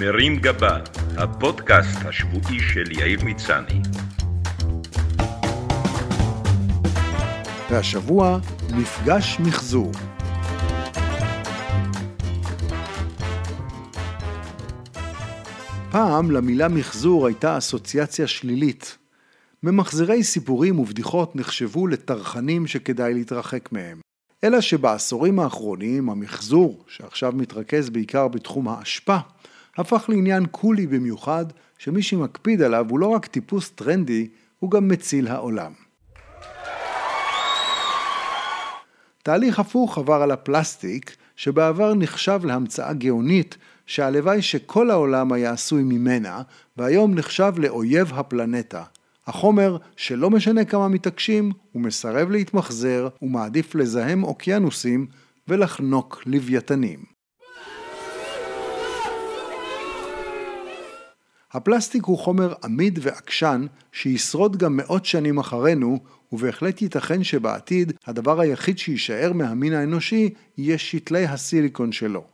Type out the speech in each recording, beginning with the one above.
מרים גבה, הפודקאסט השבועי של יאיר מצני. והשבוע, מפגש מחזור. פעם למילה מחזור הייתה אסוציאציה שלילית. ממחזרי סיפורים ובדיחות נחשבו לטרחנים שכדאי להתרחק מהם. אלא שבעשורים האחרונים המחזור, שעכשיו מתרכז בעיקר בתחום האשפה, הפך לעניין קולי במיוחד, שמי שמקפיד עליו הוא לא רק טיפוס טרנדי, הוא גם מציל העולם. תהליך הפוך עבר על הפלסטיק, שבעבר נחשב להמצאה גאונית, שהלוואי שכל העולם היה עשוי ממנה, והיום נחשב לאויב הפלנטה. החומר שלא משנה כמה מתעקשים, הוא מסרב להתמחזר, הוא מעדיף לזהם אוקיינוסים ולחנוק לוויתנים. הפלסטיק הוא חומר עמיד ועקשן שישרוד גם מאות שנים אחרינו, ובהחלט ייתכן שבעתיד הדבר היחיד שיישאר מהמין האנושי יהיה שתלי הסיליקון שלו.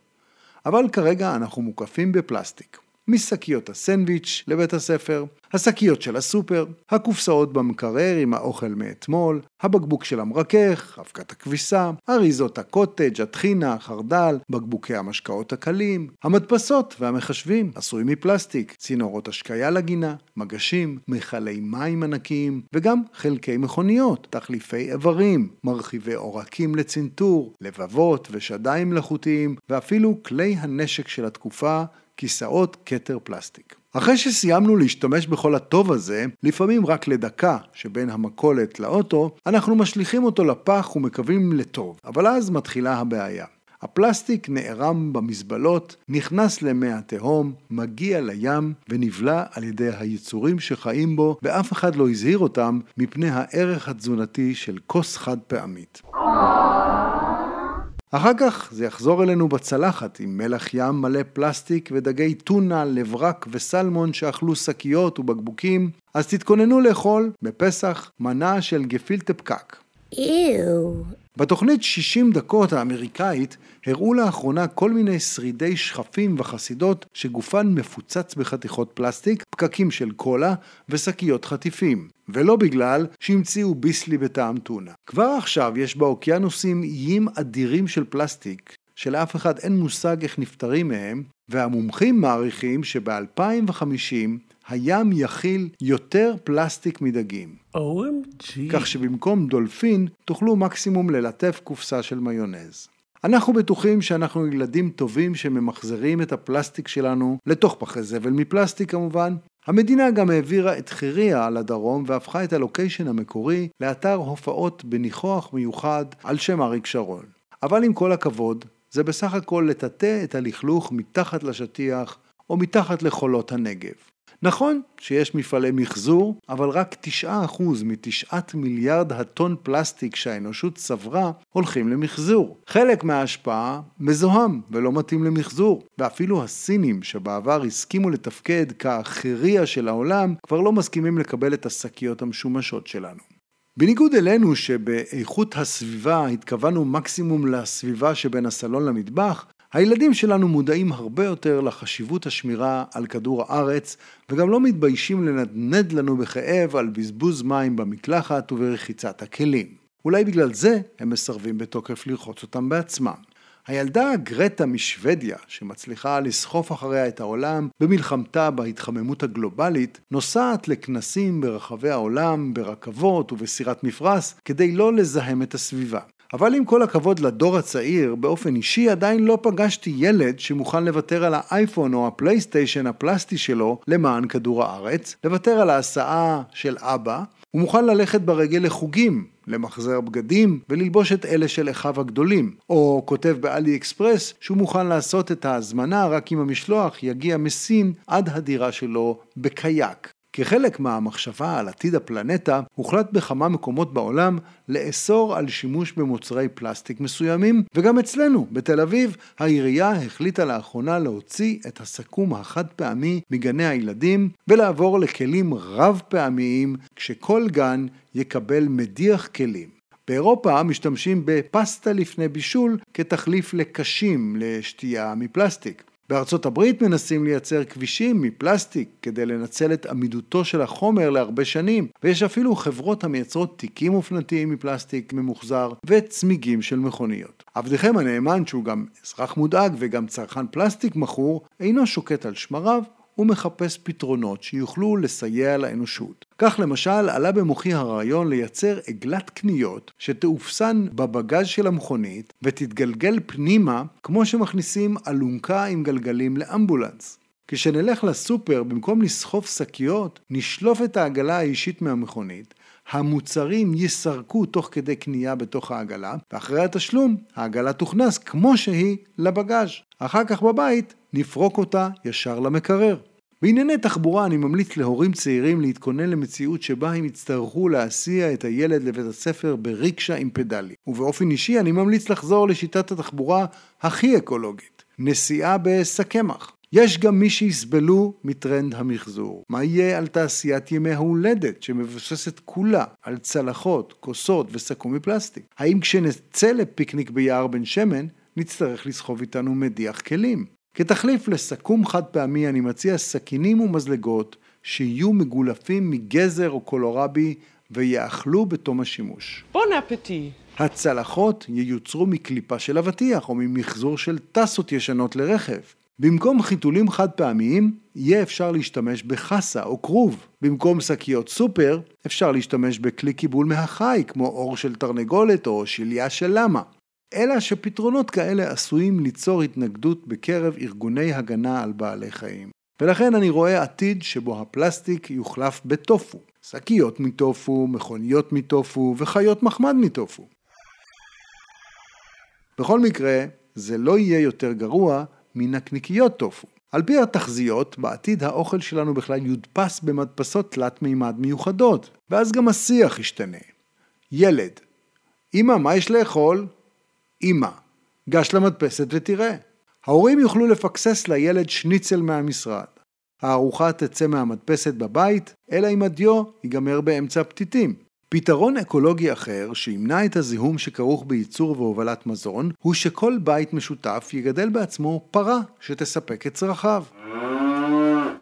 אבל כרגע אנחנו מוקפים בפלסטיק. משקיות הסנדוויץ' לבית הספר, השקיות של הסופר, הקופסאות במקרר עם האוכל מאתמול, הבקבוק של המרכך, אבקת הכביסה, אריזות הקוטג', הטחינה, החרדל, בקבוקי המשקאות הקלים, המדפסות והמחשבים עשויים מפלסטיק, צינורות השקיה לגינה, מגשים, מכלי מים ענקיים וגם חלקי מכוניות, תחליפי איברים, מרחיבי עורקים לצנתור, לבבות ושדיים מלאכותיים ואפילו כלי הנשק של התקופה כיסאות כתר פלסטיק. אחרי שסיימנו להשתמש בכל הטוב הזה, לפעמים רק לדקה שבין המכולת לאוטו, אנחנו משליכים אותו לפח ומקווים לטוב, אבל אז מתחילה הבעיה. הפלסטיק נערם במזבלות, נכנס למי התהום, מגיע לים ונבלע על ידי היצורים שחיים בו, ואף אחד לא הזהיר אותם מפני הערך התזונתי של כוס חד פעמית. אחר כך זה יחזור אלינו בצלחת עם מלח ים מלא פלסטיק ודגי טונה, לברק וסלמון שאכלו שקיות ובקבוקים, אז תתכוננו לאכול בפסח מנה של גפילטה פקק. איו. בתוכנית 60 דקות האמריקאית הראו לאחרונה כל מיני שרידי שכפים וחסידות שגופן מפוצץ בחתיכות פלסטיק, פקקים של קולה ושקיות חטיפים. ולא בגלל שהמציאו ביסלי בטעם טונה. כבר עכשיו יש באוקיינוסים איים אדירים של פלסטיק, שלאף אחד אין מושג איך נפטרים מהם, והמומחים מעריכים שב-2050 הים יכיל יותר פלסטיק מדגים. OMG. כך שבמקום דולפין תוכלו מקסימום ללטף קופסה של מיונז. אנחנו בטוחים שאנחנו ילדים טובים שממחזרים את הפלסטיק שלנו לתוך פחי זבל מפלסטיק כמובן. המדינה גם העבירה את חיריה לדרום והפכה את הלוקיישן המקורי לאתר הופעות בניחוח מיוחד על שם אריק שרון. אבל עם כל הכבוד, זה בסך הכל לטאטא את הלכלוך מתחת לשטיח או מתחת לחולות הנגב. נכון שיש מפעלי מחזור, אבל רק 9% מתשעת מיליארד הטון פלסטיק שהאנושות צברה הולכים למחזור. חלק מההשפעה מזוהם ולא מתאים למחזור, ואפילו הסינים שבעבר הסכימו לתפקד כאחריה של העולם, כבר לא מסכימים לקבל את השקיות המשומשות שלנו. בניגוד אלינו שבאיכות הסביבה התכוונו מקסימום לסביבה שבין הסלון למטבח, הילדים שלנו מודעים הרבה יותר לחשיבות השמירה על כדור הארץ וגם לא מתביישים לנדנד לנו בכאב על בזבוז מים במקלחת וברחיצת הכלים. אולי בגלל זה הם מסרבים בתוקף לרחוץ אותם בעצמם. הילדה גרטה משוודיה, שמצליחה לסחוף אחריה את העולם במלחמתה בהתחממות הגלובלית, נוסעת לכנסים ברחבי העולם, ברכבות ובסירת מפרש, כדי לא לזהם את הסביבה. אבל עם כל הכבוד לדור הצעיר, באופן אישי עדיין לא פגשתי ילד שמוכן לוותר על האייפון או הפלייסטיישן הפלסטי שלו למען כדור הארץ, לוותר על ההסעה של אבא, הוא מוכן ללכת ברגל לחוגים, למחזר בגדים וללבוש את אלה של אחיו הגדולים. או כותב באלי אקספרס שהוא מוכן לעשות את ההזמנה רק אם המשלוח יגיע מסין עד הדירה שלו בקייק. כחלק מהמחשבה על עתיד הפלנטה, הוחלט בכמה מקומות בעולם לאסור על שימוש במוצרי פלסטיק מסוימים, וגם אצלנו, בתל אביב, העירייה החליטה לאחרונה להוציא את הסכו"ם החד פעמי מגני הילדים ולעבור לכלים רב פעמיים, כשכל גן יקבל מדיח כלים. באירופה משתמשים בפסטה לפני בישול כתחליף לקשים לשתייה מפלסטיק. בארצות הברית מנסים לייצר כבישים מפלסטיק כדי לנצל את עמידותו של החומר להרבה שנים, ויש אפילו חברות המייצרות תיקים אופנתיים מפלסטיק ממוחזר וצמיגים של מכוניות. עבדכם הנאמן, שהוא גם אזרח מודאג וגם צרכן פלסטיק מכור, אינו שוקט על שמריו ומחפש פתרונות שיוכלו לסייע לאנושות. כך למשל עלה במוחי הרעיון לייצר עגלת קניות שתאופסן בבגז של המכונית ותתגלגל פנימה כמו שמכניסים אלונקה עם גלגלים לאמבולנס. כשנלך לסופר, במקום לסחוב שקיות, נשלוף את העגלה האישית מהמכונית, המוצרים ייסרקו תוך כדי קנייה בתוך העגלה, ואחרי התשלום, העגלה תוכנס כמו שהיא לבגז'. אחר כך בבית, נפרוק אותה ישר למקרר. בענייני תחבורה אני ממליץ להורים צעירים להתכונן למציאות שבה הם יצטרכו להסיע את הילד לבית הספר בריקשה עם פדלים. ובאופן אישי אני ממליץ לחזור לשיטת התחבורה הכי אקולוגית, נסיעה בשקמח. יש גם מי שיסבלו מטרנד המחזור. מה יהיה על תעשיית ימי ההולדת שמבוססת כולה על צלחות, כוסות וסכו"ם מפלסטיק? האם כשנצא לפיקניק ביער בן שמן נצטרך לסחוב איתנו מדיח כלים? כתחליף לסכו"ם חד פעמי אני מציע סכינים ומזלגות שיהיו מגולפים מגזר או קולורבי ויאכלו בתום השימוש. בון אפטי. הצלחות ייוצרו מקליפה של אבטיח או ממחזור של טסות ישנות לרכב. במקום חיתולים חד פעמיים, יהיה אפשר להשתמש בחסה או כרוב. במקום שקיות סופר, אפשר להשתמש בכלי קיבול מהחי, כמו אור של תרנגולת או שליה של למה. אלא שפתרונות כאלה עשויים ליצור התנגדות בקרב ארגוני הגנה על בעלי חיים. ולכן אני רואה עתיד שבו הפלסטיק יוחלף בטופו. שקיות מטופו, מכוניות מטופו וחיות מחמד מטופו. בכל מקרה, זה לא יהיה יותר גרוע מנקניקיות טופו. על פי התחזיות, בעתיד האוכל שלנו בכלל יודפס במדפסות תלת מימד מיוחדות, ואז גם השיח ישתנה. ילד, אמא, מה יש לאכול? אמא, גש למדפסת ותראה. ההורים יוכלו לפקסס לילד שניצל מהמשרד. הארוחה תצא מהמדפסת בבית, אלא אם הדיו ייגמר באמצע הפתיתים. פתרון אקולוגי אחר שימנע את הזיהום שכרוך בייצור והובלת מזון, הוא שכל בית משותף יגדל בעצמו פרה שתספק את צרכיו.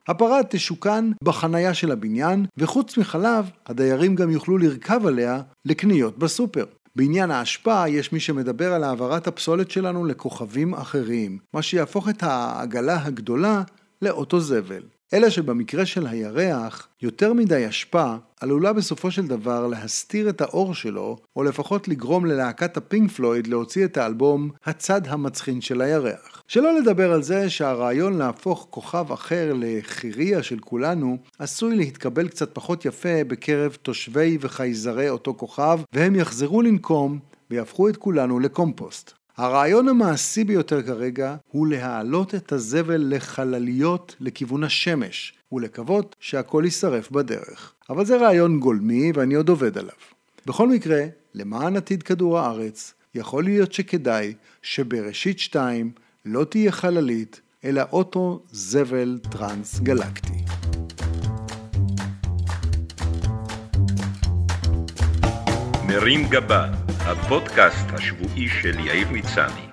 הפרה תשוכן בחנייה של הבניין, וחוץ מחלב, הדיירים גם יוכלו לרכב עליה לקניות בסופר. בעניין האשפה יש מי שמדבר על העברת הפסולת שלנו לכוכבים אחרים, מה שיהפוך את העגלה הגדולה לאוטו זבל. אלא שבמקרה של הירח, יותר מדי אשפה עלולה בסופו של דבר להסתיר את האור שלו, או לפחות לגרום ללהקת הפינק פלויד להוציא את האלבום "הצד המצחין של הירח". שלא לדבר על זה שהרעיון להפוך כוכב אחר לחירייה של כולנו, עשוי להתקבל קצת פחות יפה בקרב תושבי וחייזרי אותו כוכב, והם יחזרו לנקום ויהפכו את כולנו לקומפוסט. הרעיון המעשי ביותר כרגע הוא להעלות את הזבל לחלליות לכיוון השמש, ולקוות שהכל יישרף בדרך. אבל זה רעיון גולמי ואני עוד עובד עליו. בכל מקרה, למען עתיד כדור הארץ, יכול להיות שכדאי שבראשית 2 לא תהיה חללית, אלא אוטו זבל טרנס גלקטי. מרים גבה, הפודקאסט השבועי של יאיר מצני.